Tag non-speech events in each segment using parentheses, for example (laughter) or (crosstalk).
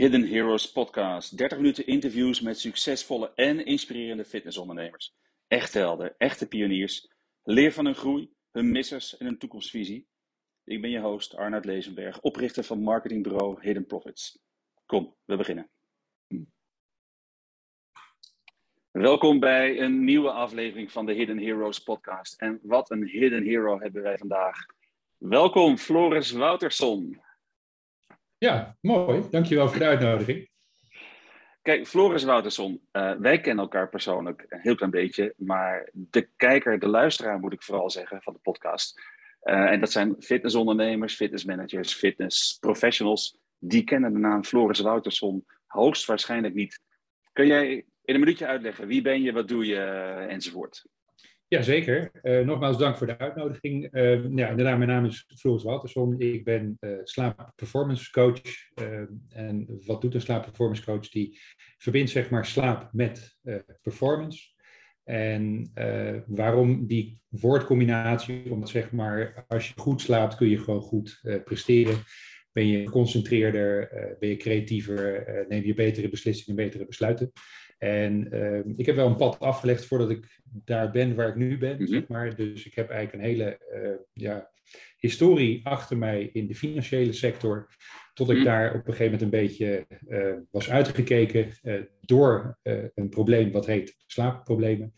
Hidden Heroes podcast. 30 minuten interviews met succesvolle en inspirerende fitnessondernemers. Echte helden, echte pioniers. Leer van hun groei, hun missers en hun toekomstvisie. Ik ben je host Arnoud Lezenberg, oprichter van marketingbureau Hidden Profits. Kom, we beginnen. Welkom bij een nieuwe aflevering van de Hidden Heroes podcast. En wat een hidden hero hebben wij vandaag. Welkom Floris Wouterson. Ja, mooi. Dankjewel voor de uitnodiging. Kijk, Floris Wouterson, uh, wij kennen elkaar persoonlijk een heel klein beetje, maar de kijker, de luisteraar moet ik vooral zeggen van de podcast. Uh, en dat zijn fitnessondernemers, fitnessmanagers, fitnessprofessionals. Die kennen de naam Floris Wouterson hoogstwaarschijnlijk niet. Kun jij in een minuutje uitleggen wie ben je, wat doe je enzovoort? Jazeker. Uh, nogmaals dank voor de uitnodiging. Uh, ja, inderdaad, mijn naam is Floris Walterson. Ik ben uh, slaap performance coach. en wat doet een slaap performance coach? Die verbindt zeg maar slaap met performance. En waarom die woordcombinatie? Omdat zeg maar, als je goed slaapt kun je gewoon goed presteren. Ben je geconcentreerder, ben je creatiever, neem je betere beslissingen, betere besluiten. En uh, ik heb wel een pad afgelegd voordat ik daar ben waar ik nu ben, mm -hmm. zeg maar. Dus ik heb eigenlijk een hele uh, ja, historie achter mij in de financiële sector. Tot ik mm -hmm. daar op een gegeven moment een beetje uh, was uitgekeken door een probleem wat heet slaapproblemen.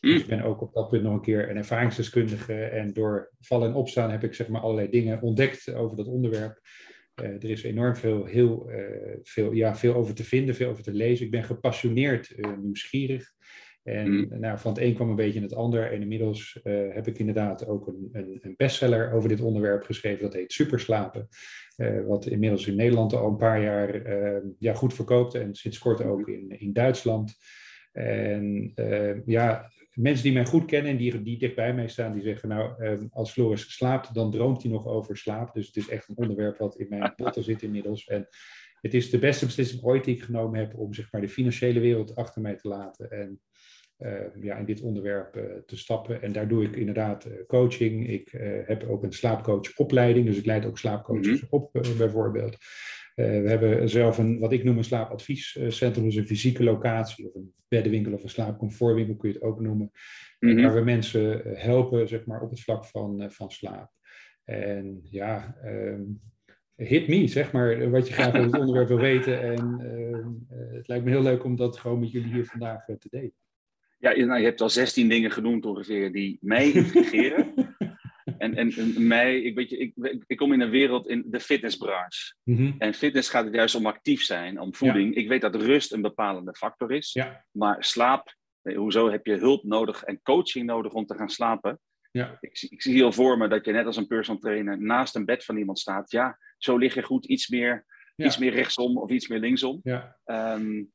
Dus ik ben ook op dat punt nog een keer een ervaringsdeskundige. En door vallen en opstaan heb ik zeg maar allerlei dingen ontdekt over dat onderwerp. Uh, er is enorm veel, heel, uh, veel, ja, veel over te vinden, veel over te lezen. Ik ben gepassioneerd, uh, nieuwsgierig. En mm. nou, van het een kwam een beetje in het ander. En inmiddels heb ik inderdaad ook een, een, een, bestseller over dit onderwerp geschreven. Dat heet Superslapen. wat inmiddels in Nederland al een paar jaar ja, goed verkoopt. En sinds kort ook in, in Duitsland. En ja, mensen die mij goed kennen en die, die dicht bij mij staan, die zeggen, nou, um, als Floris slaapt, dan droomt hij nog over slaap. Dus het is echt een onderwerp wat in mijn botten zit inmiddels. En het is de beste beslissing ooit die ik genomen heb om zeg maar, de financiële wereld achter mij te laten en uh, ja, in dit onderwerp uh, te stappen. En daar doe ik inderdaad uh, coaching. Ik heb ook een slaapcoachopleiding, dus ik leid ook slaapcoaches mm -hmm. op bijvoorbeeld. Uh, we hebben zelf een, wat ik noem een slaapadviescentrum, dus een fysieke locatie of een beddenwinkel of een slaapcomfortwinkel kun je het ook noemen. Mm -hmm. Waar we mensen helpen zeg maar, op het vlak van, van slaap. En ja, um, hit me, zeg maar, wat je graag (laughs) over het onderwerp wil weten. En uh, het lijkt me heel leuk om dat gewoon met jullie hier vandaag te delen. Ja, nou, je hebt al 16 dingen genoemd ongeveer die mij intrigeren. (laughs) En, en, en, mij, ik, weet je, ik, ik kom in een wereld in de fitnessbranche. Mm -hmm. En fitness gaat het juist om actief zijn, om voeding. Ja. Ik weet dat rust een bepalende factor is. Ja. Maar slaap, hoezo heb je hulp nodig en coaching nodig om te gaan slapen? Ja. Ik, ik zie heel voor me dat je net als een personal trainer naast een bed van iemand staat. Ja, zo lig je goed iets meer, ja. iets meer rechtsom of iets meer linksom. Ja. Um,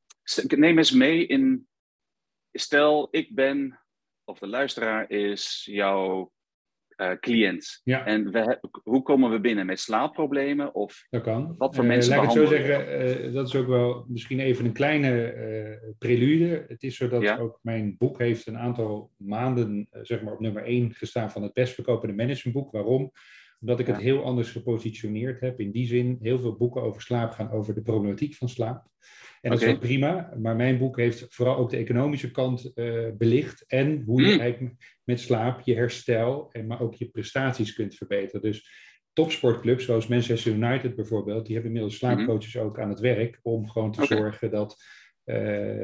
neem eens mee in, stel ik ben, of de luisteraar is jouw uh, cliënt. Ja. En we, hoe komen we binnen? Met slaapproblemen? Of dat kan. Wat voor uh, mensen Laat ik het zo zeggen, uh, dat is ook wel misschien even een kleine prelude. Het is zo dat ja. ook mijn boek heeft een aantal maanden zeg maar op nummer 1 gestaan van het best verkopende managementboek. Waarom? Omdat ik het heel anders gepositioneerd heb. In die zin, heel veel boeken over slaap gaan over de problematiek van slaap. En dat okay. is ook prima, maar mijn boek heeft vooral ook de economische kant uh, belicht. En hoe je mm. eigenlijk met slaap je herstel, en maar ook je prestaties kunt verbeteren. Dus topsportclubs zoals Manchester United bijvoorbeeld, die hebben inmiddels slaapcoaches mm. ook aan het werk om gewoon te okay. zorgen dat uh,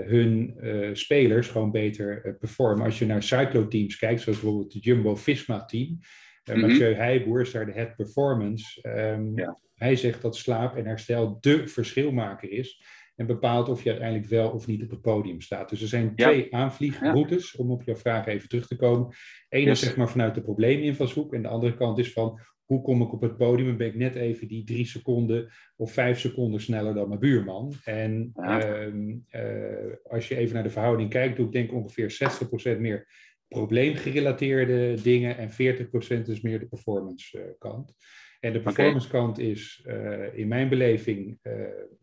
hun uh, spelers gewoon beter performen. Als je naar cycloteams kijkt, zoals bijvoorbeeld het Jumbo-Visma-team, uh, mm-hmm. Mathieu Heijboer is daar de head performance. Um, ja. Hij zegt dat slaap en herstel de verschilmaker is. En bepaalt of je uiteindelijk wel of niet op het podium staat. Dus er zijn ja. twee aanvliegroutes, ja. om op jouw vraag even terug te komen. Eén is zeg maar vanuit de probleeminvalshoek. En de andere kant is van hoe kom ik op het podium en ben ik net even die drie seconden of vijf seconden sneller dan mijn buurman. En ja. uh, uh, als je even naar de verhouding kijkt, doe ik denk ongeveer 60% meer probleemgerelateerde dingen en 40% is meer de performance uh, kant. En de performance kant is uh, in mijn beleving uh,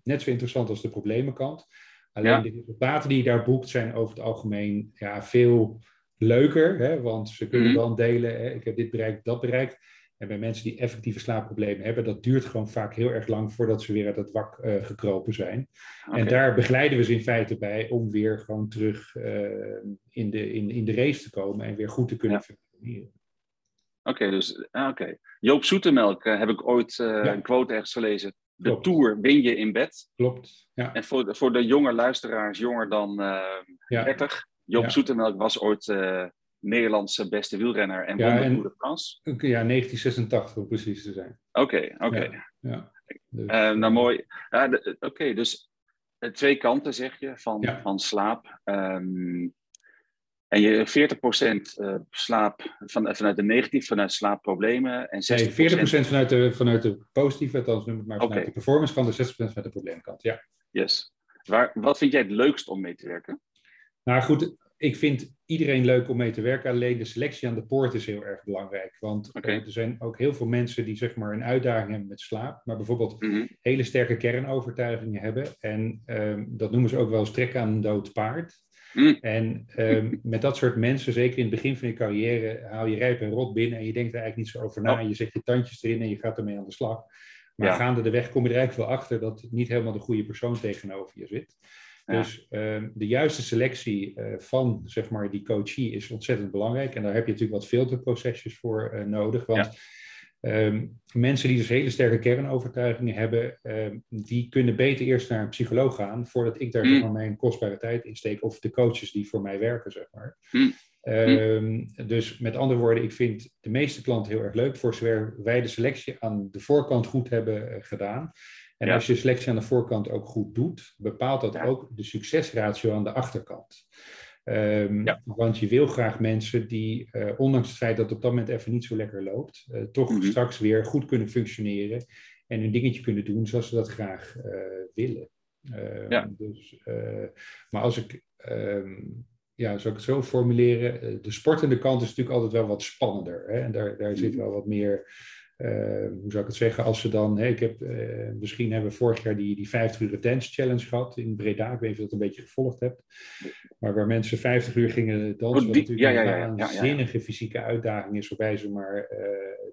net zo interessant als de problemenkant. Alleen ja. de resultaten die je daar boekt zijn over het algemeen ja, veel leuker. Hè, want ze kunnen mm -hmm. dan delen, hè, ik heb dit bereikt, dat bereikt. En bij mensen die effectieve slaapproblemen hebben, dat duurt gewoon vaak heel erg lang voordat ze weer uit het wak uh, gekropen zijn. En daar begeleiden we ze in feite bij om weer gewoon terug uh, in, de, in, in de race te komen en weer goed te kunnen ja. functioneren. Oké, dus ah, oké. Joop Zoetemelk uh, heb ik ooit ja. een quote ergens gelezen. De Klopt. Tour win je in bed. Klopt, ja. En voor de, voor de jonge luisteraars, jonger dan 30, Joop Zoetemelk was ooit Nederlandse beste wielrenner en won de Tour de France? Ja, 1986 om precies te zijn. Oké, oké. Ja, dus, uh, nou, mooi. oké, dus twee kanten zeg je van, van slaap. Um, en je 40% uh, slaap van, vanuit de negatief, vanuit slaapproblemen. En 60%... Nee, 40% vanuit de, vanuit de positieve, althans noem het maar vanuit de performance kant en 60% vanuit de probleemkant. Ja. Yes. Waar, wat vind jij het leukst om mee te werken? Nou goed, ik vind iedereen leuk om mee te werken. Alleen de selectie aan de poort is heel erg belangrijk. Want okay. er zijn ook heel veel mensen die zeg maar een uitdaging hebben met slaap. Maar bijvoorbeeld mm -hmm. hele sterke kernovertuigingen hebben. En um, dat noemen ze ook wel strek aan een dood paard. Mm. En um, met dat soort mensen, zeker in het begin van je carrière, haal je rijp en rot binnen. En je denkt er eigenlijk niet zo over na. Oh. Je zet je tandjes erin en je gaat ermee aan de slag. Maar ja. gaande de weg kom je er eigenlijk wel achter dat niet helemaal de goede persoon tegenover je zit. Dus uh, de juiste selectie uh, van zeg maar, die coachie is ontzettend belangrijk. En daar heb je natuurlijk wat filterprocesjes voor uh, nodig. Want ja. um, mensen die dus hele sterke kernovertuigingen hebben, um, die kunnen beter eerst naar een psycholoog gaan voordat ik daar mm. zeg maar, mijn kostbare tijd in steek. Of de coaches die voor mij werken, zeg maar. Mm. Um, dus met andere woorden, ik vind de meeste klanten heel erg leuk, voor zover wij de selectie aan de voorkant goed hebben uh, gedaan. En ja. als je selectie aan de voorkant ook goed doet, bepaalt dat ja. ook de succesratio aan de achterkant. Um, ja. Want je wil graag mensen die, uh, ondanks het feit dat het op dat moment even niet zo lekker loopt, uh, toch mm-hmm. straks weer goed kunnen functioneren en hun dingetje kunnen doen zoals ze dat graag uh, willen. Um, dus, maar als ik, um, ja, zou ik het zo formuleren, de sportende kant is natuurlijk altijd wel wat spannender. Hè? En daar, daar zit wel wat meer hoe zou ik het zeggen, als ze dan, ik heb, uh, misschien hebben we vorig jaar die, die 50 uur dance challenge gehad in Breda, ik weet niet of je dat een beetje gevolgd hebt, maar waar mensen 50 uur gingen dansen, wat natuurlijk ja, ja, ja, een waanzinnige fysieke uitdaging is, waarbij ze maar uh,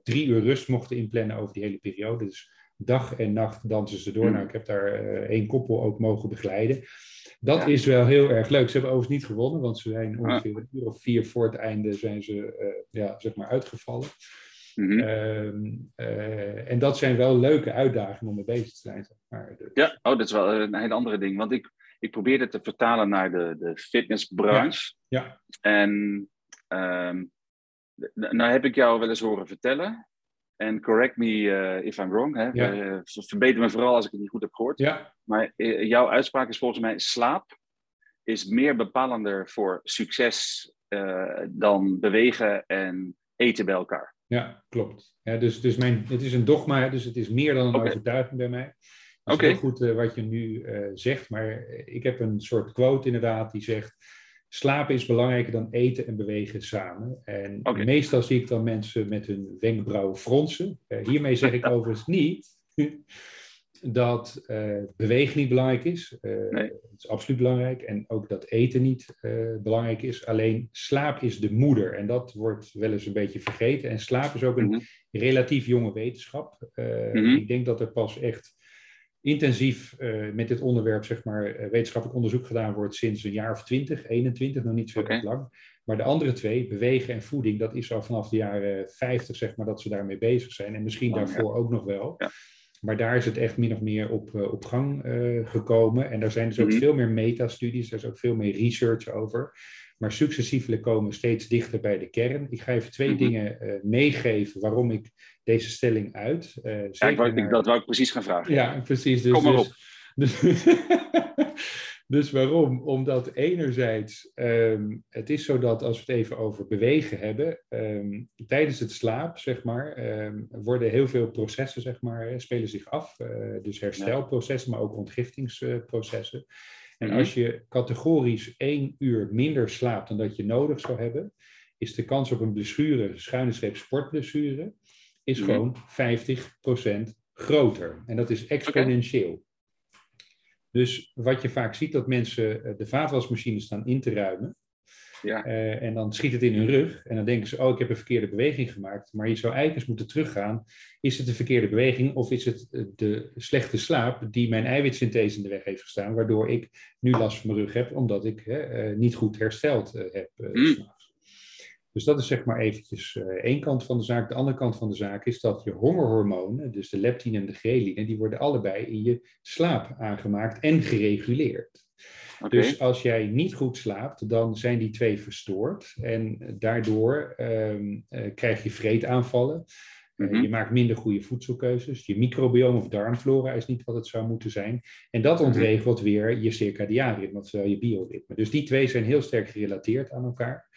drie uur rust mochten inplannen over die hele periode. Dus dag en nacht dansen ze door. Mm. Nou, ik heb daar één koppel ook mogen begeleiden. Dat is wel heel erg leuk. Ze hebben overigens niet gewonnen, want ze zijn ongeveer een uur of vier voor het einde zijn ze, ja, zeg maar uitgevallen. Mm -hmm. uh, en dat zijn wel leuke uitdagingen om mee bezig te zijn. Maar dus. Ja, oh, dat is wel een hele andere ding. Want ik, ik probeer het te vertalen naar de, de fitnessbranche. Ja. ja. En um, nou heb ik jou wel eens horen vertellen. En correct me uh, if I'm wrong. Hè? Ja. Uh, verbeter me vooral als ik het niet goed heb gehoord. Ja. Maar jouw uitspraak is volgens mij: slaap is meer bepalender voor succes dan bewegen en eten bij elkaar. Ja, klopt. Ja, dus dus mijn, het is een dogma, dus het is meer dan een okay. overtuiging bij mij. Is okay. heel goed uh, wat je nu uh, zegt, maar ik heb een soort quote inderdaad die zegt: slapen is belangrijker dan eten en bewegen samen. En okay. meestal zie ik dan mensen met hun wenkbrauwen fronsen. Uh, hiermee zeg ik (laughs) overigens niet dat uh, bewegen niet belangrijk is. Uh, nee. Het is absoluut belangrijk. En ook dat eten niet uh, belangrijk is. Alleen slaap is de moeder. En dat wordt wel eens een beetje vergeten. En slaap is ook een mm-hmm. relatief jonge wetenschap. Mm-hmm. Ik denk dat er pas echt intensief met dit onderwerp, zeg maar, wetenschappelijk onderzoek gedaan wordt sinds een jaar of 20, 21, nog niet zo okay. lang. Maar de andere twee, bewegen en voeding, dat is al vanaf de jaren 50, zeg maar, dat ze daarmee bezig zijn. En misschien oh, daarvoor ja. ook nog wel. Ja. Maar daar is het echt min of meer op, uh, op gang uh, gekomen. En daar zijn dus ook mm-hmm. veel meer metastudies, er is ook veel meer research over. Maar successievelijk komen we steeds dichter bij de kern. Ik ga even twee mm-hmm. dingen uh, meegeven waarom ik deze stelling uit. ja, ik wou, naar... Dat wou ik precies gaan vragen. Ja, precies. Dus, Kom maar op. (laughs) Dus, dus Dus waarom? Omdat enerzijds, um, het is zo dat als we het even over bewegen hebben, um, tijdens het slaap, zeg maar, um, worden heel veel processen, zeg maar, spelen zich af. Uh, dus herstelprocessen, maar ook ontgiftingsprocessen. En als je categorisch één uur minder slaapt dan dat je nodig zou hebben, is de kans op een blessure, schuine streep sportblessure, is gewoon 50% groter. En dat is exponentieel. Okay. Dus wat je vaak ziet, dat mensen eh, de vaatwasmachine staan in te ruimen. Ja. Uh, en dan schiet het in hun rug. En dan denken ze, oh, ik heb een verkeerde beweging gemaakt. Maar je zou eigenlijk eens moeten teruggaan. Is het de verkeerde beweging of is het de slechte slaap die mijn eiwitsynthese in de weg heeft gestaan, waardoor ik nu last van mijn rug heb, omdat ik uh, niet goed hersteld uh, heb. Mm. Dus dat is zeg maar eventjes één kant van de zaak. De andere kant van de zaak is dat je hongerhormonen, dus de leptine en de ghreline, die worden allebei in je slaap aangemaakt en gereguleerd. Dus als jij niet goed slaapt, dan zijn die twee verstoord. En daardoor um, uh, krijg je vreetaanvallen. Uh, Je maakt minder goede voedselkeuzes. Je microbiome of darmflora is niet wat het zou moeten zijn. En dat mhm. ontregelt weer je circadiaan ritme, oftewel je bioritme. Dus die twee zijn heel sterk gerelateerd aan elkaar.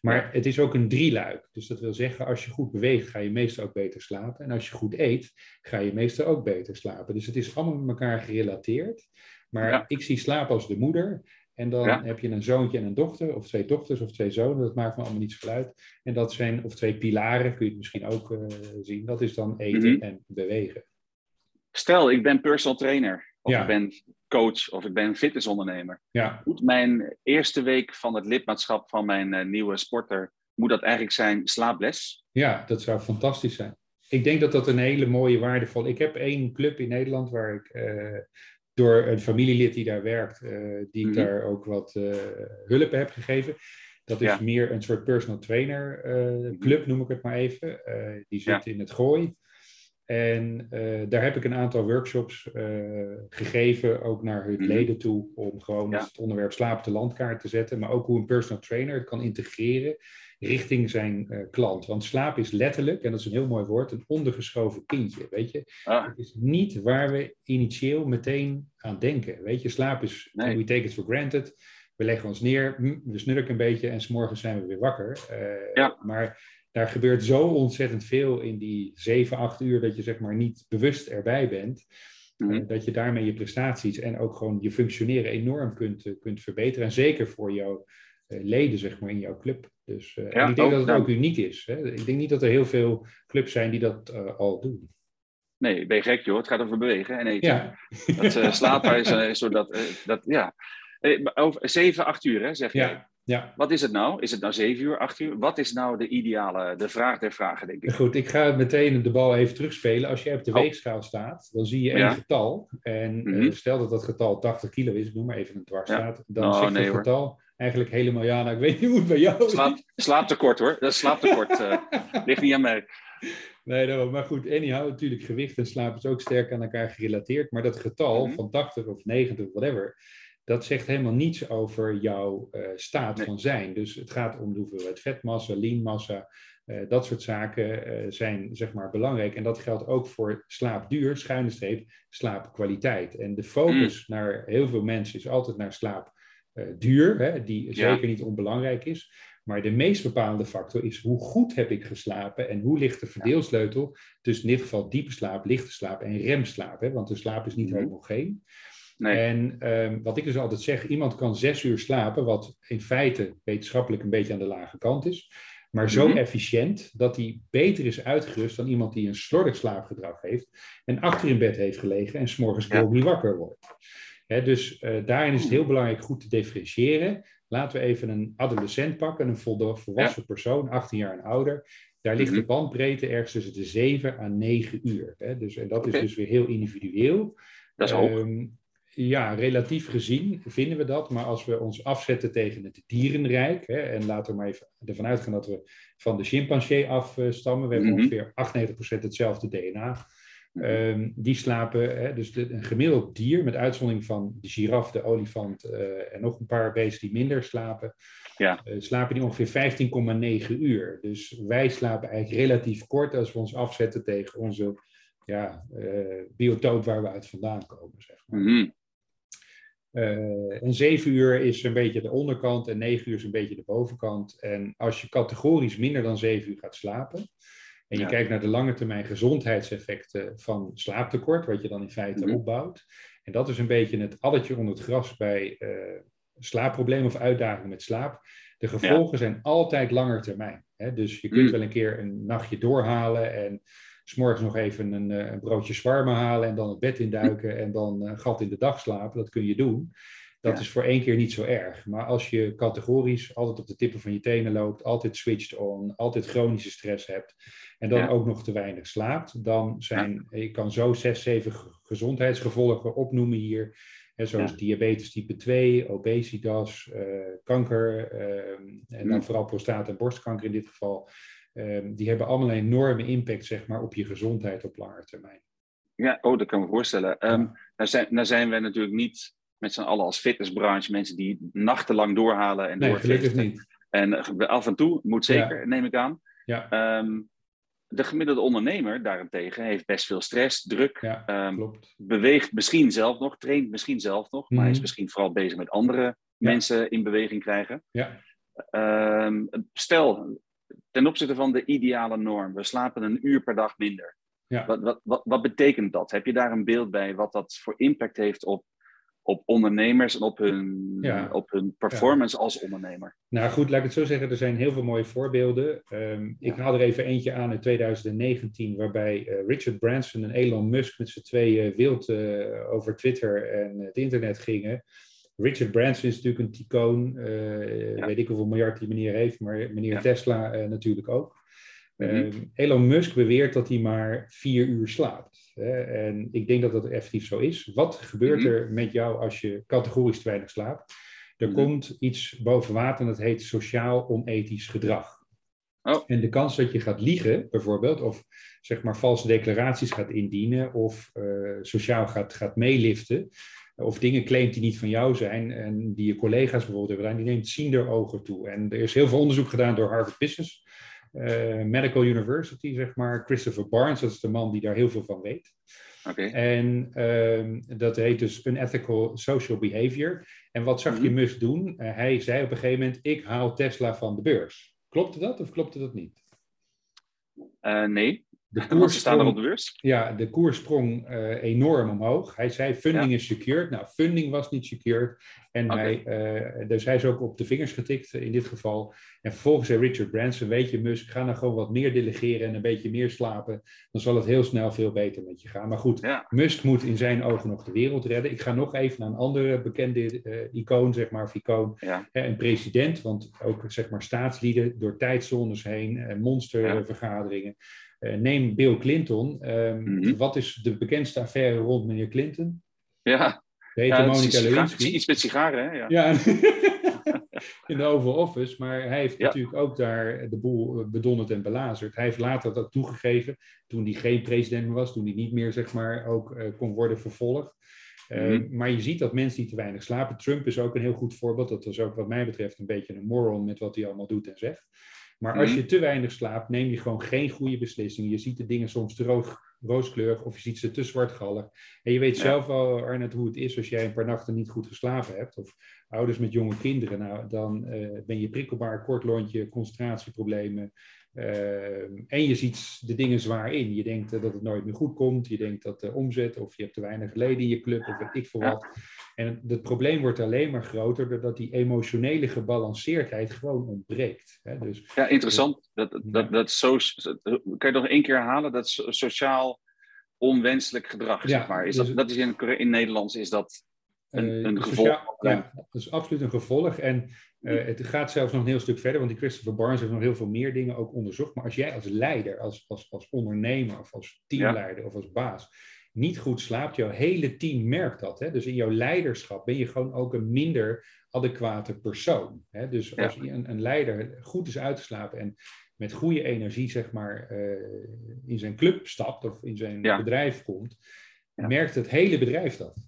Maar het is ook een drieluik. Dus dat wil zeggen, als je goed beweegt, ga je meestal ook beter slapen. En als je goed eet, ga je meestal ook beter slapen. Dus het is allemaal met elkaar gerelateerd. Maar ik zie slaap als de moeder. En dan heb je een zoontje en een dochter, of twee dochters of twee zonen, dat maakt me allemaal niet zoveel uit. En dat zijn, of twee pilaren, kun je het misschien ook uh, zien. Dat is dan eten mhm. en bewegen. Stel, ik ben personal trainer, of ik ben coach, of ik ben fitnessondernemer. Ja. Moet mijn eerste week van het lidmaatschap van mijn uh, nieuwe sporter, moet dat eigenlijk zijn slaaples? Ja, dat zou fantastisch zijn. Ik denk dat dat een hele mooie waardevol. Ik heb één club in Nederland waar ik uh, door een familielid die daar werkt, uh, die ik mhm. daar ook wat hulp heb gegeven. Dat is meer een soort personal trainer uh, club, noem ik het maar even. die zit in het gooi. En daar heb ik een aantal workshops gegeven, ook naar hun mhm. leden toe, om gewoon het onderwerp slaap de landkaart te zetten. Maar ook hoe een personal trainer het kan integreren richting zijn uh, klant. Want slaap is letterlijk, en dat is een heel mooi woord, een ondergeschoven kindje. Weet je, ah. het is niet waar we initieel meteen aan denken. Weet je, slaap is, we take it for granted. We leggen ons neer, hm, we snurken een beetje en s'morgens zijn we weer wakker. Uh, ja. Maar daar gebeurt zo ontzettend veel in die 7, 8 uur dat je zeg maar niet bewust erbij bent. Mm dat je daarmee je prestaties en ook gewoon je functioneren enorm kunt, kunt verbeteren. En zeker voor jouw leden zeg maar, in jouw club. Dus en ik denk dat het ook uniek is. Hè? Ik denk niet dat er heel veel clubs zijn die dat uh, al doen. Nee, ben je gek joh. Het gaat over bewegen en eten. Ja. Dat uh, slapen is, (laughs) is zo dat, ja. Over 7, 8 uur hè, zeg je. Ja. Ja. Wat is het nou? Is het nou 7 uur, 8 uur? Wat is nou de ideale, de vraag der vragen, denk ik? Goed, ik ga meteen de bal even terugspelen. Als jij op de oh. weegschaal staat, dan zie je een getal. En mm stel dat dat getal 80 kilo is, ik noem maar even een dwarsstaat. Dan oh, zegt nee, het getal, eigenlijk helemaal ja. Nou, ik weet niet hoe het bij jou Slaap, is. Slaaptekort hoor. Dat is slaaptekort. uh, (laughs) ligt niet aan mij. Nee, maar goed, anyhow, natuurlijk gewicht en slaap is ook sterk aan elkaar gerelateerd. Maar dat getal mm van 80 of 90 of whatever, dat zegt helemaal niets over jouw uh, staat van zijn. Dus het gaat om de hoeveelheid vetmassa, leanmassa, uh, dat soort zaken uh, zijn zeg maar belangrijk. En dat geldt ook voor slaapduur, schuine streep, slaapkwaliteit. En de focus mm. naar heel veel mensen is altijd naar slaap eh, duur, hè, die zeker niet onbelangrijk is. Maar de meest bepalende factor is hoe goed heb ik geslapen en hoe ligt de verdeelsleutel tussen in dit geval diepe slaap, lichte slaap en remslaap. Hè? Want de slaap is niet mm homogeen. Nee. En um, wat ik dus altijd zeg, iemand kan zes uur slapen, wat in feite wetenschappelijk een beetje aan de lage kant is, maar zo mhm. efficiënt dat hij beter is uitgerust dan iemand die een slordig slaapgedrag heeft en achter in bed heeft gelegen en s'morgens ja. wakker wordt dus uh, daarin is het heel belangrijk goed te differentiëren. Laten we even een adolescent pakken, een volwassen persoon, 18 jaar en ouder. Daar ligt de mhm. bandbreedte ergens tussen de 7 à 9 uur. Dus, en dat is dus weer heel individueel. Dat is hoog. Ehm, ja, relatief gezien vinden we dat. Maar als we ons afzetten tegen het dierenrijk, hè, en laten we maar even ervan uitgaan dat we van de chimpansee afstammen, we hebben mm -hmm. ongeveer 98% hetzelfde DNA. Um, die slapen, hè, dus de, een gemiddeld dier, met uitzondering van de giraf, de olifant uh, en nog een paar beesten die minder slapen, ja. uh, slapen die ongeveer 15,9 uur. Dus wij slapen eigenlijk relatief kort als we ons afzetten tegen onze ja, uh, biotoop waar we uit vandaan komen. Zeg maar. Mm -hmm. En 7 uur is een beetje de onderkant en 9 uur is een beetje de bovenkant. En als je categorisch minder dan 7 uur gaat slapen, en je kijkt naar de lange termijn gezondheidseffecten van slaaptekort, wat je dan in feite mhm. opbouwt. En dat is een beetje het addertje onder het gras bij uh, slaapproblemen of uitdagingen met slaap. De gevolgen zijn altijd langer termijn. Hè? Dus je kunt mhm. wel een keer een nachtje doorhalen en s'morgens nog even een, een broodje zwarme halen en dan het bed induiken en dan een gat in de dag slapen. Dat kun je doen. Dat is voor één keer niet zo erg. Maar als je categorisch altijd op de tippen van je tenen loopt, altijd switched on, altijd chronische stress hebt en dan ook nog te weinig slaapt, dan zijn, ik kan zo zes, zeven gezondheidsgevolgen opnoemen hier. Hè, zoals diabetes type 2, obesitas, uh, kanker ehm, en dan vooral prostaat- en borstkanker in dit geval. Ehm, die hebben allemaal een enorme impact zeg maar, op je gezondheid op lange termijn. Ja, oh, dat kan ik me voorstellen. Um, nou, zijn, nou zijn we natuurlijk niet met z'n allen als fitnessbranche mensen die nachtenlang doorhalen en nee, gelukkig niet. En uh, af en toe, moet zeker, neem ik aan. Ja. Um, de gemiddelde ondernemer daarentegen heeft best veel stress, druk, ja, um, beweegt misschien zelf nog, traint misschien zelf nog, maar is mhm. misschien vooral bezig met andere mensen in beweging krijgen. Ja. stel, ten opzichte van de ideale norm, we slapen een uur per dag minder. Ja. Wat, wat, wat, wat betekent dat? Heb je daar een beeld bij wat dat voor impact heeft op, op ondernemers en op hun, op hun performance als ondernemer? Nou goed, laat ik het zo zeggen. Er zijn heel veel mooie voorbeelden. Um, ik haal er even eentje aan in 2019, waarbij uh, Richard Branson en Elon Musk met z'n tweeën wild uh, over Twitter en het internet gingen. Richard Branson is natuurlijk een tycoon. Uh, ja. Weet ik hoeveel miljard die meneer heeft, maar meneer Tesla natuurlijk ook. Uh, Elon Musk beweert dat hij maar vier uur slaapt. Hè? En ik denk dat dat effectief zo is. Wat gebeurt mhm. er met jou als je categorisch te weinig slaapt? Er mhm. komt iets boven water en dat heet sociaal onethisch gedrag. Oh. En de kans dat je gaat liegen, bijvoorbeeld, of zeg maar valse declaraties gaat indienen, of uh, sociaal gaat, gaat meeliften, of dingen claimt die niet van jou zijn en die je collega's bijvoorbeeld hebben gedaan, die neemt ziender ogen toe. En er is heel veel onderzoek gedaan door Harvard Business uh, Medical University, zeg maar. Christopher Barnes, dat is de man die daar heel veel van weet. Okay. En uh, dat heet dus Unethical Social Behavior. En wat zag je mhm. Musk doen? Uh, hij zei op een gegeven moment, ik haal Tesla van de beurs. Klopte dat of klopte dat niet? Uh, nee. De koers staan er op de beurs. Ja, de koers sprong uh, enorm omhoog. Hij zei funding is secured. Nou, funding was niet secured. En hij, uh, dus hij is ook op de vingers getikt in dit geval. En vervolgens zei Richard Branson, weet je Musk, ga nou gewoon wat meer delegeren en een beetje meer slapen. Dan zal het heel snel veel beter met je gaan. Maar goed, ja. Musk moet in zijn ogen nog de wereld redden. Ik ga nog even naar een andere bekende uh, icoon, zeg maar, of icoon. Ja. een president, want ook zeg maar staatslieden door tijdzones heen, monstervergaderingen. Uh, neem Bill Clinton. Um, mm -hmm. Wat is de bekendste affaire rond meneer Clinton? Ja. De ja, Monica Lewinsky. Iets met sigaren, hè? Ja. ja. (laughs) in de Oval Office. Maar hij heeft ja. natuurlijk ook daar de boel bedonderd en belazerd. Hij heeft later dat toegegeven, toen hij geen president meer was, toen hij niet meer, zeg maar, ook uh, kon worden vervolgd. Uh, mm -hmm. Maar je ziet dat mensen die te weinig slapen. Trump is ook een heel goed voorbeeld. Dat is ook wat mij betreft een beetje een moron met wat hij allemaal doet en zegt. Maar als je te weinig slaapt, neem je gewoon geen goede beslissingen. Je ziet de dingen soms te rood, rooskleurig of je ziet ze te zwartgallig. En je weet ja. zelf wel, Arnet, hoe het is als jij een paar nachten niet goed geslapen hebt. Of ouders met jonge kinderen. Nou, dan uh, ben je prikkelbaar, kort lontje, concentratieproblemen. Uh, en je ziet de dingen zwaar in. Je denkt uh, dat het nooit meer goed komt. Je denkt dat de omzet, of je hebt te weinig leden in je club, of weet ik veel wat. En het probleem wordt alleen maar groter doordat die emotionele gebalanceerdheid gewoon ontbreekt. Hè? Dus, ja, interessant. Dat, dat, dat so, kan je nog één keer herhalen? Dat sociaal onwenselijk gedrag, ja, zeg maar. Is dus, dat, dat is in, in Nederlands is dat een, een uh, gevolg? Sociaal, ja, dat is absoluut een gevolg. En uh, het gaat zelfs nog een heel stuk verder, want die Christopher Barnes heeft nog heel veel meer dingen ook onderzocht. Maar als jij als leider, als, als, als ondernemer of als teamleider ja. of als baas niet goed slaapt, jouw hele team merkt dat. Hè? Dus in jouw leiderschap ben je gewoon ook een minder adequate persoon. Hè? Dus als ja. een, een, leider goed is uitgeslapen en met goede energie, zeg maar, uh, in zijn club stapt of in zijn ja. bedrijf komt, ja. merkt het hele bedrijf dat.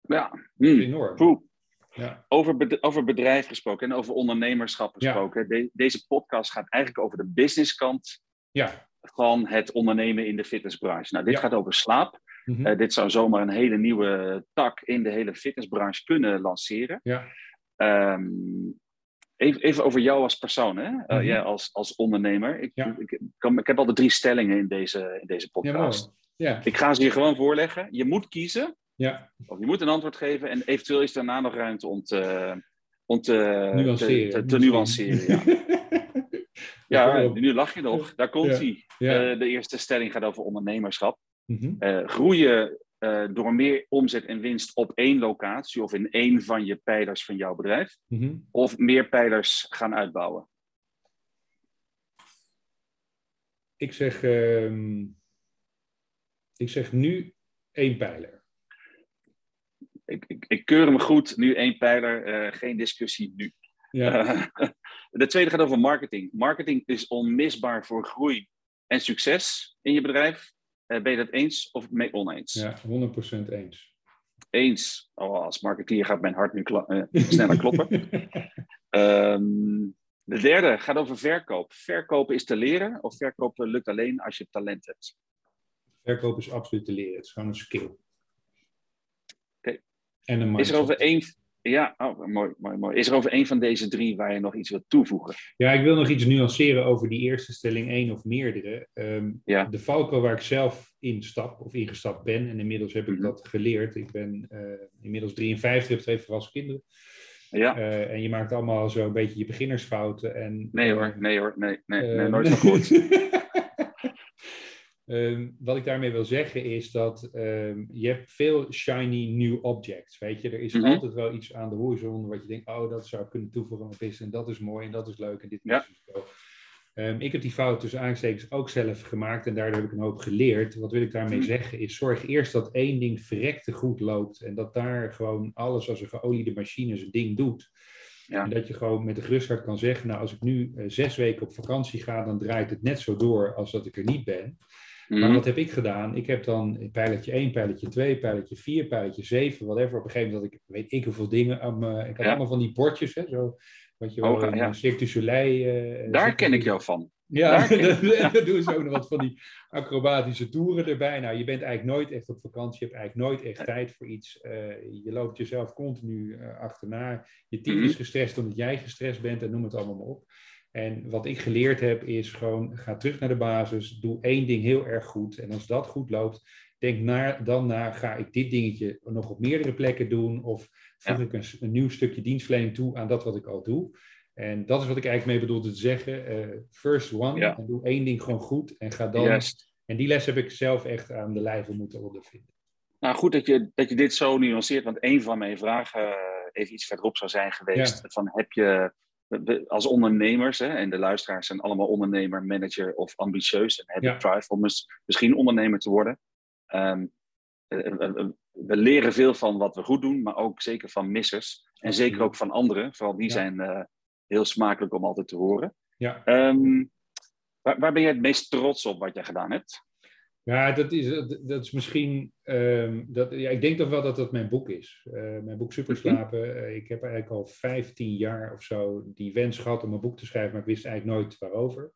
Ja, mm. enorm. Ja. Over, over bedrijf gesproken en over ondernemerschap gesproken. De deze podcast gaat eigenlijk over de businesskant ja. Van het ondernemen in de fitnessbranche. Nou, dit ja. gaat over slaap. Mm -hmm. uh, dit zou zomaar een hele nieuwe tak in de hele fitnessbranche kunnen lanceren. Ja. Um, even, even, over jou als persoon, hè? Uh, mm -hmm. jij als, als ondernemer. Ik, ja. ik, ik, ik, heb al de drie stellingen in deze, in deze podcast. Ja, ik ga ze je gewoon voorleggen. Je moet kiezen. Ja. Of je moet een antwoord geven en eventueel is daarna nog ruimte om te, om te nuanceren. Te, te, te nuanceren ja. (laughs) ja, nu lach je nog. Daar komt hij. Ja. Uh, de eerste stelling gaat over ondernemerschap. Mm -hmm. uh, groeien eh, door meer omzet en winst op één locatie of in één van je pijlers van jouw bedrijf? Mhm. Of meer pijlers gaan uitbouwen? Ik zeg, ehm, ik zeg nu één pijler. Ik, ik, ik keur me goed, nu één pijler, eh, geen discussie nu. Ja, Eh, (laughs) de tweede gaat over marketing. Marketing is onmisbaar voor groei en succes in je bedrijf. Eh, ben je dat eens of mee oneens? ja 100% eens. Eens. Oh, als marketeer gaat mijn hart nu eh, (laughs) sneller kloppen. Ehm, de derde gaat over verkoop. Verkopen is te leren of verkopen lukt alleen als je talent hebt? Verkoop is absoluut te leren. Het is gewoon een skill. Oké. En een Is er over één... Ja, oh, mooi, mooi, mooi. Is er over één van deze drie waar je nog iets wilt toevoegen? Ja, ik wil nog iets nuanceren over die eerste stelling, één of meerdere. Ehm, Ja. De valko waar ik zelf instap of ingestapt ben, en inmiddels heb ik Mhm. dat geleerd. Ik ben eh, inmiddels 53, heb twee volwassen kinderen. Ja. Eh, en je maakt allemaal zo een beetje je beginnersfouten. En, Nee eh, hoor, nee hoor, nee, nee, nee eh, nooit van gehoord. (laughs) Ehm, wat ik daarmee wil zeggen is dat ehm, je hebt veel shiny new objects. Weet je, er is Mhm. altijd wel iets aan de horizon wat je denkt, oh, dat zou ik kunnen toevoegen aan mijn business. En dat is mooi en dat is leuk en dit Ja. is zo. Ehm, ik heb die fout tussen aanstekens ook zelf gemaakt en daardoor heb ik een hoop geleerd. Wat wil ik daarmee Mhm. zeggen is, zorg eerst dat één ding verrekte goed loopt en dat daar gewoon alles als een geoliede machine zijn ding doet. Ja. En dat je gewoon met gerust hart kan zeggen, nou als ik nu eh, zes weken op vakantie ga, dan draait het net zo door als dat ik er niet ben. Maar Mhm. wat heb ik gedaan? Ik heb dan pijletje 1, pijletje 2, pijletje 4, pijletje 7, whatever. Op een gegeven moment had ik, weet ik hoeveel dingen. aan mijn- ik had Ja. allemaal van die bordjes, hè, zo, wat je wel in ja. Cirque du Soleil... eh, Daar ken ik jou van. Ja, (laughs) dan (laughs) doen ze ook nog wat van die acrobatische toeren erbij. Nou, je bent eigenlijk nooit echt op vakantie. Je hebt eigenlijk nooit echt tijd voor iets. Eh, je loopt jezelf continu eh, achterna. Je team Mhm. is gestrest omdat jij gestrest bent en noem het allemaal maar op. En wat ik geleerd heb is gewoon, ga terug naar de basis. Doe één ding heel erg goed. En als dat goed loopt, denk dan na, ga ik dit dingetje nog op meerdere plekken doen? Of voeg Ja. ik een, nieuw stukje dienstverlening toe aan dat wat ik al doe? En dat is wat ik eigenlijk mee bedoelde te zeggen. eh, first one, Ja. en doe één ding gewoon goed en ga dan... En die les heb ik zelf echt aan de lijve moeten ondervinden. Nou, goed dat je, dat je dit zo nuanceert, want een van mijn vragen eh, even iets verderop zou zijn geweest. Van heb je we- als ondernemers, hè, en de luisteraars zijn allemaal ondernemer, manager of ambitieus en hebben Ja. drive om mis- misschien ondernemer te worden. Ehm, eh, eh, eh, we leren veel van wat we goed doen, maar ook zeker van missers. En Absoluut. zeker ook van anderen, vooral die Ja. zijn heel smakelijk om altijd te horen. Ja, Ehm, waar, waar ben jij het meest trots op wat jij gedaan hebt? Ja dat, is, dat, is misschien. ehm, dat, ja, ik denk toch wel dat dat mijn boek is. Eh, mijn boek Superslapen. Eh, ik heb eigenlijk al 15 jaar of zo die wens gehad om een boek te schrijven, maar ik wist eigenlijk nooit waarover.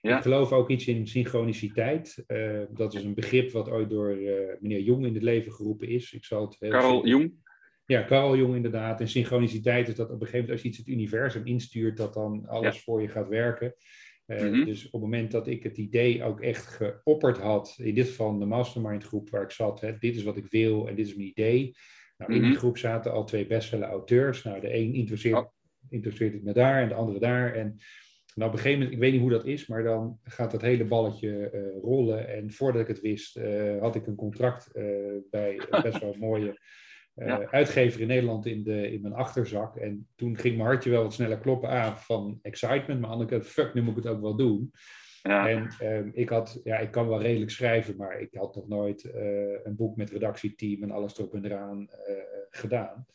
Ja. Ik geloof ook iets in synchroniciteit. Eh, dat is een begrip wat ooit door meneer Jong in het leven geroepen is. Ik zal het heel Carl Jung? Ja, Carl Jong inderdaad. En synchroniciteit is dat op een gegeven moment als je iets het universum instuurt, dat dan alles Ja. voor je gaat werken. Eh, Mhm. Dus op het moment dat ik het idee ook echt geopperd had, in dit geval de mastermind groep waar ik zat, hè, dit is wat ik wil en dit is mijn idee. Nou, in die Mhm. groep zaten al twee bestseller auteurs. Nou, de een interesseert, Oh. interesseert het me daar en de andere daar. En nou, op een gegeven moment, ik weet niet hoe dat is, maar dan gaat dat hele balletje eh, rollen. En voordat ik het wist, eh, had ik een contract bij een best wel (laughs) mooie Ja. uitgever in Nederland in, de, in mijn achterzak. En toen ging mijn hartje wel wat sneller kloppen aan van excitement. Maar aan de andere kant, fuck, nu moet ik het ook wel doen. Ja. En ehm, ik had, ja, ik kan wel redelijk schrijven, maar ik had nog nooit eh, een boek met redactieteam en alles erop en eraan eh, gedaan.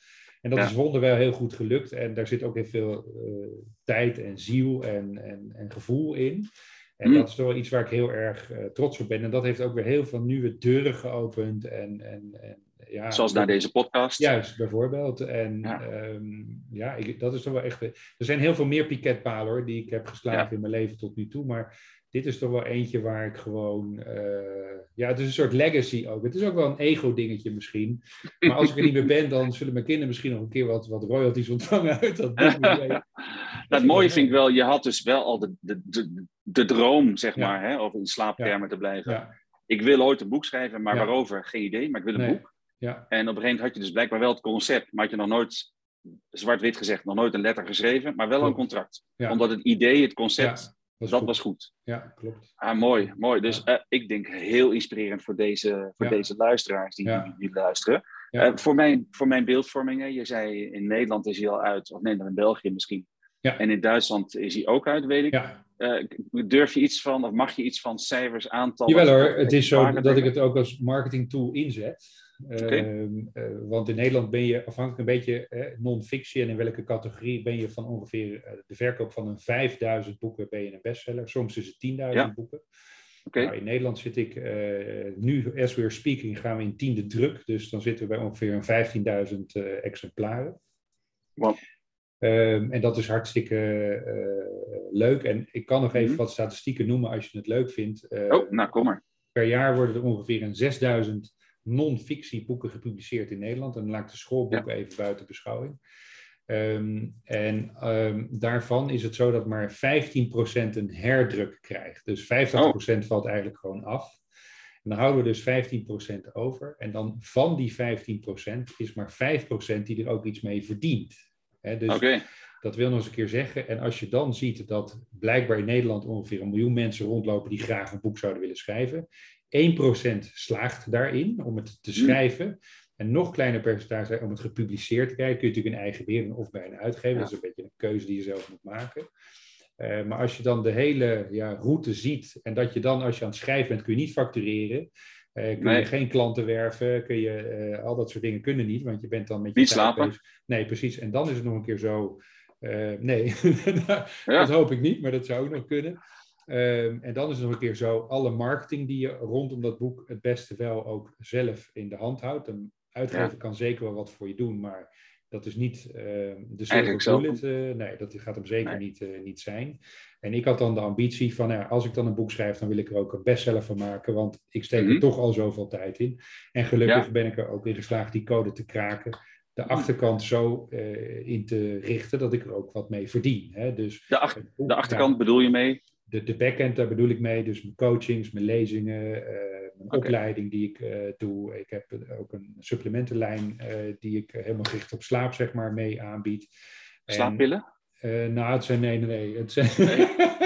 En dat Ja. is wonderwel heel goed gelukt. En daar zit ook heel veel eh, tijd en ziel en, en, en gevoel in. En Mm. dat is toch wel iets waar ik heel erg eh, trots op ben. En dat heeft ook weer heel veel nieuwe deuren geopend. En, en, en, ja, Zoals naar deze podcast. Juist, bijvoorbeeld. En Ja. ja, ja ik, dat is toch wel echt. Er zijn heel veel meer piketpalen hoor, die ik heb geslagen Ja. in mijn leven tot nu toe. Maar dit is toch wel eentje waar ik gewoon. eh, ja, het is een soort legacy ook. Het is ook wel een ego-dingetje misschien. Maar als ik er niet meer ben, dan zullen mijn kinderen misschien nog een keer wat, wat royalties ontvangen uit dat boek. (laughs) Het mooie vind ik wel, je had dus wel al de, de, de, de droom, zeg maar, hè, over in slaaptermen te blijven. Ik wil ooit een boek schrijven, maar waarover? Geen idee, maar ik wil een Nee. boek. Ja, En op een gegeven moment had je dus blijkbaar wel het concept, maar had je nog nooit, zwart-wit gezegd, nog nooit een letter geschreven, maar wel een contract. Ja. Omdat het idee, het concept, was dat goed. was goed. Ja, klopt. Ah, mooi, mooi. Dus eh, ik denk heel inspirerend voor deze, voor deze luisteraars die, die, luisteren. Eh, voor, mijn, voor mijn beeldvorming, hè, je zei in Nederland is hij al uit, of Nederland en België misschien. Ja. En in Duitsland is hij ook uit, weet ik. Ja, Eh, durf je iets van, of mag je iets van cijfers, aantallen? Jawel hoor, het is zo dat ik het ook als marketing tool inzet. Ehm, eh, want in Nederland ben je afhankelijk een beetje eh, non-fictie en in welke categorie ben je van ongeveer eh, de verkoop van een 5000 boeken ben je een bestseller. Soms is het 10.000 Ja. boeken. Nou, in Nederland zit ik nu, as we're speaking, gaan we in tiende druk. Dus dan zitten we bij ongeveer een 15.000 eh, exemplaren. Wow. Ehm, en dat is hartstikke leuk. En ik kan nog even Mhm. wat statistieken noemen als je het leuk vindt. Oh, nou kom maar. Per jaar worden er ongeveer een 6000 non-fictieboeken gepubliceerd in Nederland. En dan laat ik de schoolboeken even buiten beschouwing. Ehm, en ehm, daarvan is het zo dat maar 15% een herdruk krijgt. Dus 50% valt eigenlijk gewoon af. En dan houden we dus 15% over. En dan van die 15% is maar 5% die er ook iets mee verdient. Hè, dus Oké, dat wil nog eens een keer zeggen. En als je dan ziet dat blijkbaar in Nederland ongeveer een miljoen mensen rondlopen die graag een boek zouden willen schrijven. 1% slaagt daarin om het te schrijven. En nog kleiner percentage om het gepubliceerd te krijgen. Kun je natuurlijk een eigen beheer of bij een uitgever. Ja. Dat is een beetje een keuze die je zelf moet maken. Eh, maar als je dan de hele ja, route ziet en dat je dan als je aan het schrijven bent, kun je niet factureren. Eh, kun Nee. je geen klanten werven, kun je, eh, al dat soort dingen kunnen niet, want je bent dan met je Niet tijd slapen? bezig. Nee, precies. En dan is het nog een keer zo. nee, (laughs) Ja. dat hoop ik niet, maar dat zou ook nog kunnen. Ehm, en dan is het nog een keer zo, alle marketing die je rondom dat boek het beste wel ook zelf in de hand houdt. Een uitgever Ja. kan zeker wel wat voor je doen, maar dat is niet ehm, de silver bullet. eh, nee, dat gaat hem zeker Nee. niet, eh, niet zijn. En ik had dan de ambitie van, ja, als ik dan een boek schrijf, dan wil ik er ook een bestseller van maken, want ik steek Mhm. er toch al zoveel tijd in. En gelukkig Ja. ben ik er ook in geslaagd die code te kraken de Mhm. achterkant zo eh, in te richten dat ik er ook wat mee verdien. Hè? Dus de, ach- het boek- de achterkant bedoel je mee? De, de backend, daar bedoel ik mee. Dus mijn coachings, mijn lezingen, eh, mijn opleiding die ik eh, doe. Ik heb ook een supplementenlijn eh, die ik helemaal gericht op slaap, zeg maar, mee aanbied. En, Slaappillen? eh, nou, het zijn nee, nee. Het zijn, Nee. (laughs)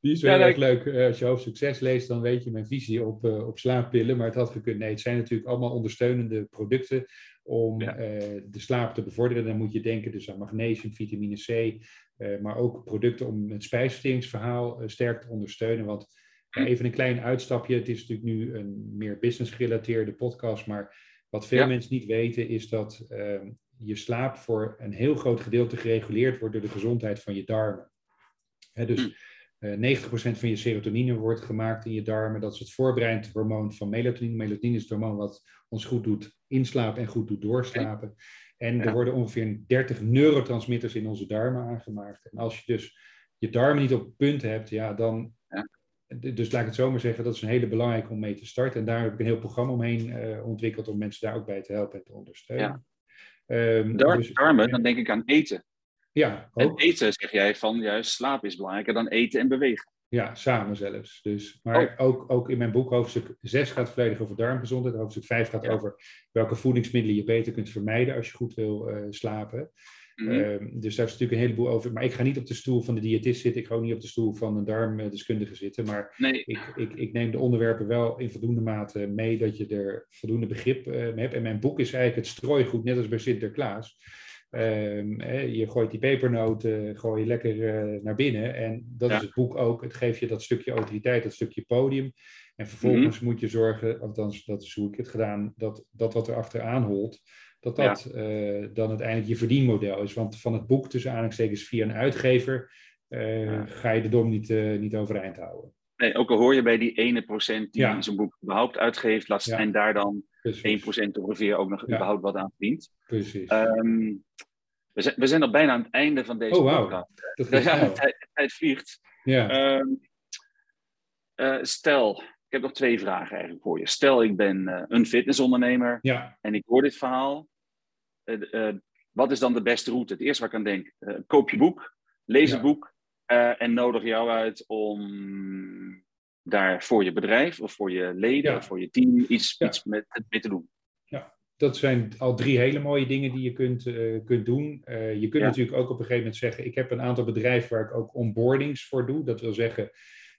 Die is wel Ja, heel erg leuk. Als je hoofd succes leest, dan weet je mijn visie op, op slaappillen. Maar het had gekund. Nee, het zijn natuurlijk allemaal ondersteunende producten om Ja. eh, de slaap te bevorderen. Dan moet je denken dus aan magnesium, vitamine C. eh, maar ook producten om het spijsverteringsverhaal eh, sterk te ondersteunen. Want even een klein uitstapje. Het is natuurlijk nu een meer business gerelateerde podcast. Maar wat veel Ja. mensen niet weten is dat ehm, je slaap voor een heel groot gedeelte gereguleerd wordt door de gezondheid van je darmen. Hè, dus eh, 90% van je serotonine wordt gemaakt in je darmen. Dat is het voorbereidend hormoon van melatonine. Melatonine is het hormoon wat ons goed doet inslapen en goed doet doorslapen. En Ja. er worden ongeveer 30 neurotransmitters in onze darmen aangemaakt. En als je dus je darmen niet op het punt hebt, ja, dan. Ja. Dus laat ik het zo maar zeggen, dat is een hele belangrijke om mee te starten. En daar heb ik een heel programma omheen eh, ontwikkeld om mensen daar ook bij te helpen en te ondersteunen. Ehm, Dar- dus- darmen, dan denk ik aan eten. Ja, En ook. eten zeg jij van juist slaap is belangrijker dan eten en bewegen. Ja, samen zelfs. Dus, maar Oh. ook, ook in mijn boek, hoofdstuk 6 gaat volledig over darmgezondheid. Hoofdstuk 5 gaat Ja. over welke voedingsmiddelen je beter kunt vermijden als je goed wil eh, slapen. Mhm. Ehm, dus daar is natuurlijk een heleboel over. Maar ik ga niet op de stoel van de diëtist zitten. Ik ga ook niet op de stoel van een darmdeskundige zitten. Maar nee, ik, ik, ik neem de onderwerpen wel in voldoende mate mee dat je er voldoende begrip eh, mee hebt. En mijn boek is eigenlijk het strooigoed, net als bij Sinterklaas. Ehm, je gooit die pepernoten, gooi je lekker eh, naar binnen. En dat Ja. is het boek ook. Het geeft je dat stukje autoriteit, dat stukje podium. En vervolgens Mhm. moet je zorgen, althans dat is hoe ik het gedaan, dat dat wat er achteraan holt, dat dat eh, dan uiteindelijk je verdienmodel is. Want van het boek tussen aanhalingstekens via een uitgever eh, Ja. ga je de dom niet, niet overeind houden. nee, ook al hoor je bij die ene procent die Ja. zo'n boek überhaupt uitgeeft, laat, Ja. en daar dan Precies. 1% ongeveer ook nog Ja. überhaupt wat aan verdient. Precies. Ehm, we, zijn, we zijn al bijna aan het einde van deze Oh, wauw. podcast. dat (laughs) Ja, tijd, vliegt. Ja. Ehm, eh, stel, ik heb nog twee vragen eigenlijk voor je. Stel, ik ben eh, een fitnessondernemer ja, en ik hoor dit verhaal. Eh, wat is dan de beste route? Het eerste wat ik aan denk, koop je boek, lees het boek en nodig jou uit om daar voor je bedrijf of voor je leden Ja. of voor je team iets, Ja. iets met, mee te doen. dat zijn al drie hele mooie dingen die je kunt, uh, kunt doen. Uh, je kunt Ja. natuurlijk ook op een gegeven moment zeggen: Ik heb een aantal bedrijven waar ik ook onboardings voor doe. Dat wil zeggen,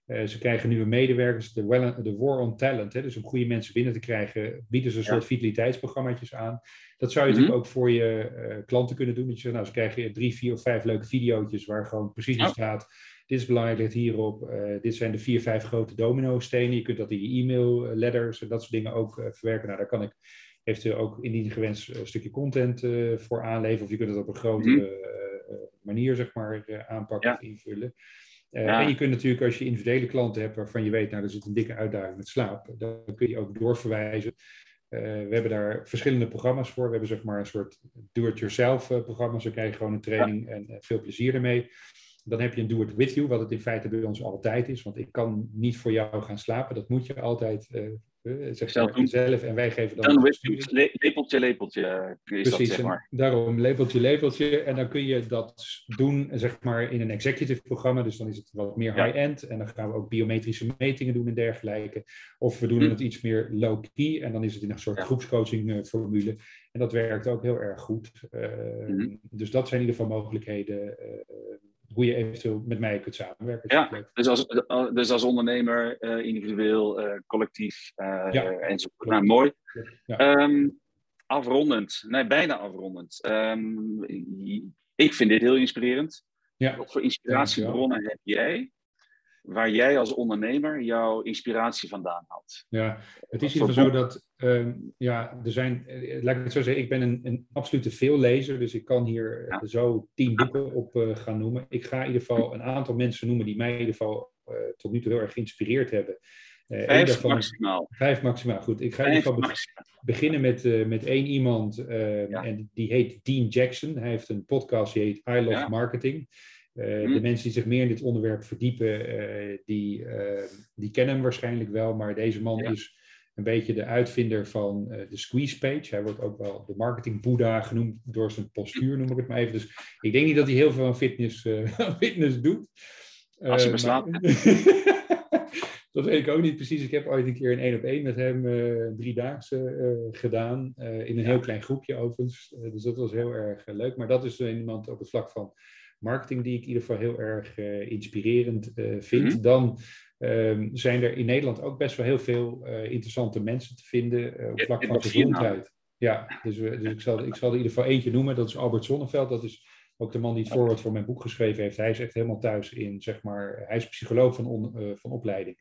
eh, ze krijgen nieuwe medewerkers. De, well, de War on Talent, hè, dus om goede mensen binnen te krijgen, bieden ze een Ja. soort vitaliteitsprogramma's aan. Dat zou je Mhm. natuurlijk ook voor je eh, klanten kunnen doen. Dat je zegt, nou, ze krijgen drie, vier of vijf leuke video's waar gewoon precies in Ja. staat. Dit is belangrijk, let hierop. eh, dit zijn de vier, vijf grote domino-stenen. Je kunt dat in je e-mail, eh, letters en dat soort dingen ook eh, verwerken. Nou, daar kan ik eventueel ook indien gewenst een stukje content eh, voor aanleveren. Of je kunt het op een grotere Mhm. eh, eh, manier zeg maar, eh, aanpakken Ja. of invullen. Eh, Ja. En je kunt natuurlijk, als je individuele klanten hebt waarvan je weet, nou, er zit een dikke uitdaging met slaap, dan kun je ook doorverwijzen. Eh, we hebben daar verschillende programma's voor. We hebben zeg maar een soort do-it-yourself eh, programma. Zo krijg je gewoon een training en eh, veel plezier ermee. Dan heb je een do-it-with you, wat het in feite bij ons altijd is. Want ik kan niet voor jou gaan slapen. Dat moet je altijd eh, zeg Zelf doen. zelf. En wij geven dan with. Le- lepeltje, lepeltje eh, is dat, Precies, zeg maar. daarom lepeltje, lepeltje. En dan kun je dat doen, zeg maar, in een executive programma. Dus dan is het wat meer Ja. high-end. En dan gaan we ook biometrische metingen doen en dergelijke. Of we doen Hm. het iets meer low-key. En dan is het in een soort Ja. groepscoaching formule. En dat werkt ook heel erg goed. Eh, Mhm. Dus dat zijn in ieder geval mogelijkheden hoe je eventueel met mij kunt samenwerken. Ja. Dus als, dus als ondernemer, eh, individueel, eh, collectief eh Ja. enzovoort. Nou, mooi. Ja. Ehm, afrondend, nee, bijna afrondend. Ehm, ik vind dit heel inspirerend. Ja. Wat voor inspiratiebronnen heb jij, waar jij als ondernemer jouw inspiratie vandaan haalt? Ja, het is in ieder geval zo dat, ehm, ja, er zijn, eh, laat ik het zo zeggen, ik ben een, een absolute veellezer, dus ik kan hier eh, Ja. zo tien boeken op eh, gaan noemen. Ik ga in ieder geval een aantal mensen noemen die mij in ieder geval tot nu toe heel erg geïnspireerd hebben. Vijf daarvan- maximaal. Vijf maximaal, goed. Ik ga in ieder geval be- beginnen met, met één iemand eh, Ja. en die heet Dean Jackson. Hij heeft een podcast die heet I Love Ja. Marketing. Eh, Hm. De mensen die zich meer in dit onderwerp verdiepen, eh, die, eh, die kennen hem waarschijnlijk wel. Maar deze man Ja. is een beetje de uitvinder van de squeeze page. Hij wordt ook wel de marketing boeddha genoemd door zijn postuur, noem ik het maar even. Dus ik denk niet dat hij heel veel aan fitness, (laughs) fitness doet. Als je beslaat. (laughs) dat weet ik ook niet precies. Ik heb ooit een keer een één op één met hem eh driedaagse gedaan. in een heel klein groepje overigens. Dus dat was heel erg leuk. Maar dat is iemand op het vlak van marketing die ik in ieder geval heel erg eh, inspirerend eh, vind. Mhm. Dan ehm, zijn er in Nederland ook best wel heel veel eh, interessante mensen te vinden op vlak van namen. gezondheid. Ja, dus, we- dus ik, zal, ik zal er in ieder geval eentje noemen. Dat is Albert Zonneveld. Dat is ook de man die het voorwoord voor mijn boek geschreven heeft. Hij is echt helemaal thuis in, zeg maar, hij is psycholoog van, on- van opleiding.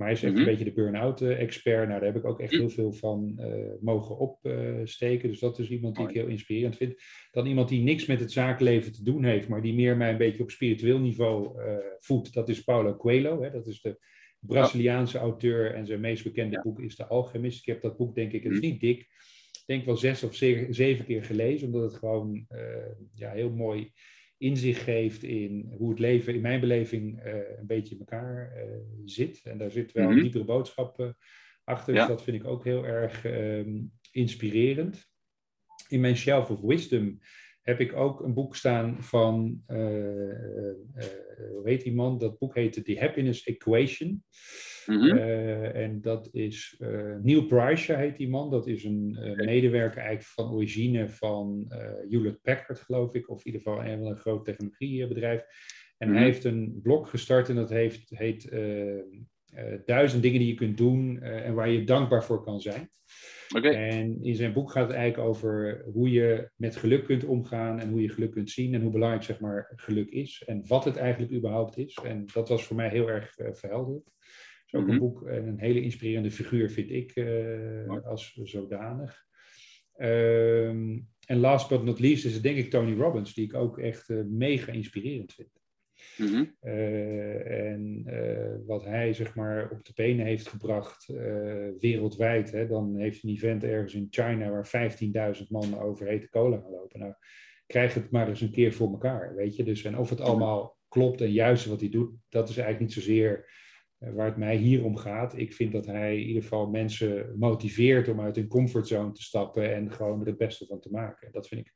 Maar hij is echt Mhm. een beetje de burn-out eh, expert. Nou, daar heb ik ook echt Mhm. heel veel van eh, mogen opsteken. dus dat is iemand die ik heel inspirerend vind. Dan iemand die niks met het zakenleven te doen heeft, maar die meer mij een beetje op spiritueel niveau eh, voedt. Dat is Paulo Coelho. Hè? Dat is de Braziliaanse auteur en zijn meest bekende Ja. boek is De Alchemist. Ik heb dat boek, denk ik, het is Mhm. niet dik. Ik denk wel zes of ze- zeven keer gelezen, omdat het gewoon ja, heel mooi inzicht geeft in hoe het leven in mijn beleving eh, een beetje in elkaar eh, zit. En daar zit wel een diepere boodschap eh, achter. Dus Ja. dat vind ik ook heel erg ehm, inspirerend. In mijn Shelf of Wisdom heb ik ook een boek staan van, eh, hoe heet die man? Dat boek heette The Happiness Equation. Mhm. En dat is Neil Bryce heet die man. Dat is een medewerker eigenlijk van origine van Hewlett Packard, geloof ik. Of in ieder geval een van een groot technologiebedrijf. En Mhm. hij heeft een blog gestart en dat heeft, heet Duizend dingen die je kunt doen en waar je dankbaar voor kan zijn. En in zijn boek gaat het eigenlijk over hoe je met geluk kunt omgaan en hoe je geluk kunt zien en hoe belangrijk zeg maar, geluk is en wat het eigenlijk überhaupt is. En dat was voor mij heel erg eh, verhelderend. Het is ook Mhm. een boek en een hele inspirerende figuur vind ik eh, als zodanig. Ehm, en last but not least is het denk ik Tony Robbins, die ik ook echt eh, mega inspirerend vind. Mhm. Eh, en eh, wat hij zeg maar op de benen heeft gebracht eh, wereldwijd. Hè, dan heeft een event ergens in China waar 15.000 man over hete cola gaan lopen. Nou, krijg het maar eens een keer voor elkaar, weet je. Dus en of het allemaal klopt en juist wat hij doet, dat is eigenlijk niet zozeer waar het mij hier om gaat. Ik vind dat hij in ieder geval mensen motiveert om uit hun comfortzone te stappen en gewoon er het beste van te maken. Dat vind ik,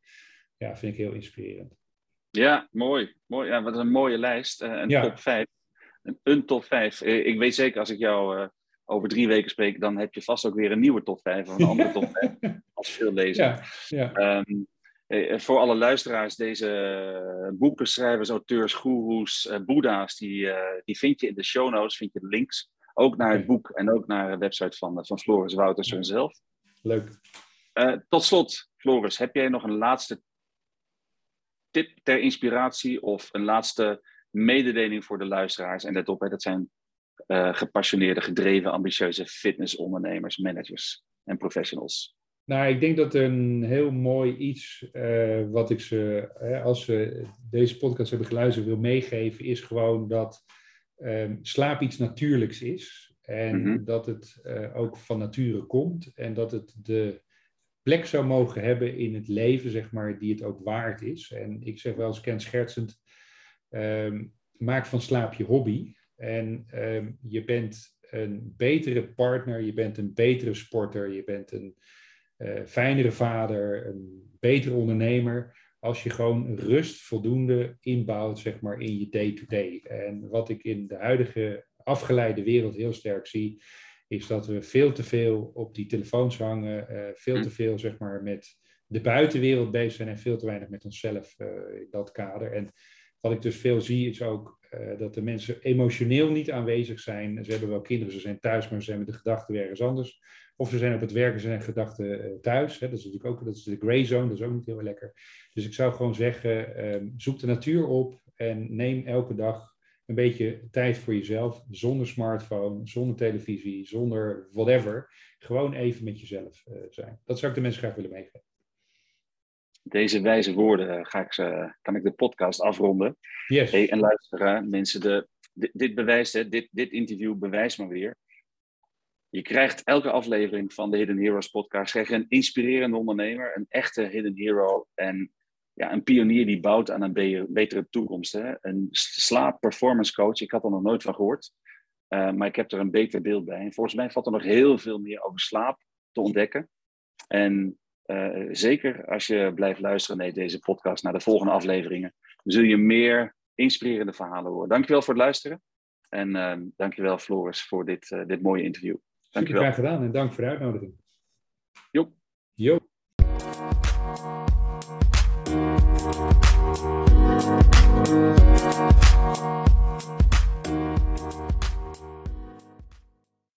ja, vind ik heel inspirerend. Ja, mooi. mooi. Ja, wat een mooie lijst. Eh, een Ja. top 5. Een, een top 5. ik weet zeker, als ik jou eh, over drie weken spreek, dan heb je vast ook weer een nieuwe top 5 of een andere top 5. (laughs) als veel lezen. Ja, ja. Ehm, eh, voor alle luisteraars, deze boeken, schrijvers, auteurs, goeroes, boeddha's, die, die vind je in de show notes, vind je links. Ook naar het boek en ook naar de website van, van Floris Woutersson zelf. Leuk. tot slot, Floris, heb jij nog een laatste tip ter inspiratie of een laatste mededeling voor de luisteraars? En let op, hè, dat zijn uh, gepassioneerde, gedreven, ambitieuze fitnessondernemers, managers en professionals. Nou, ik denk dat een heel mooi iets uh, wat ik ze, als ze deze podcast hebben geluisterd, wil meegeven, is gewoon dat um, slaap iets natuurlijks is. En mhm. dat het uh, ook van nature komt. En dat het de plek zou mogen hebben in het leven, zeg maar, die het ook waard is. En ik zeg wel eens kenschertsend, um, maak van slaap je hobby. En um, je bent een betere partner, je bent een betere sporter, je bent een uh, fijnere vader, een betere ondernemer. Als je gewoon rust voldoende inbouwt, zeg maar, in je day-to-day. En wat ik in de huidige afgeleide wereld heel sterk zie, is dat we veel te veel op die telefoons hangen, uh, veel te hm. veel, zeg maar, met de buitenwereld bezig zijn en veel te weinig met onszelf uh, in dat kader. En wat ik dus veel zie is ook uh, dat de mensen emotioneel niet aanwezig zijn. Ze hebben wel kinderen, ze zijn thuis, maar ze zijn met de gedachten ergens anders. Of ze zijn op het werken, ze zijn gedachten thuis. Hè. Dat is natuurlijk ook dat is de gray zone, dat is ook niet heel lekker. Dus ik zou gewoon zeggen, uh, zoek de natuur op en neem elke dag een beetje tijd voor jezelf. Zonder smartphone, zonder televisie, zonder whatever. Gewoon even met jezelf zijn. Dat zou ik de mensen graag willen meegeven deze wijze woorden eh, ga ik, kan ik de podcast afronden. Yes. Hey, en luisteren, mensen, de, dit, dit bewijst, hè, dit, dit interview bewijst maar weer. Je krijgt elke aflevering van de Hidden Heroes podcast krijg je een inspirerende ondernemer, een echte Hidden Hero en ja, een pionier die bouwt aan een betere toekomst. Hè? Een slaap performance coach, ik had er nog nooit van gehoord, uh, maar ik heb er een beter beeld bij. En volgens mij valt er nog heel veel meer over slaap te ontdekken. En uh, zeker als je blijft luisteren naar deze podcast, naar de volgende afleveringen, zul je meer inspirerende verhalen horen. Dankjewel voor het luisteren. En uh, dankjewel Floris voor dit, dit mooie interview. Dankjewel. Super graag gedaan en dank voor de uitnodiging.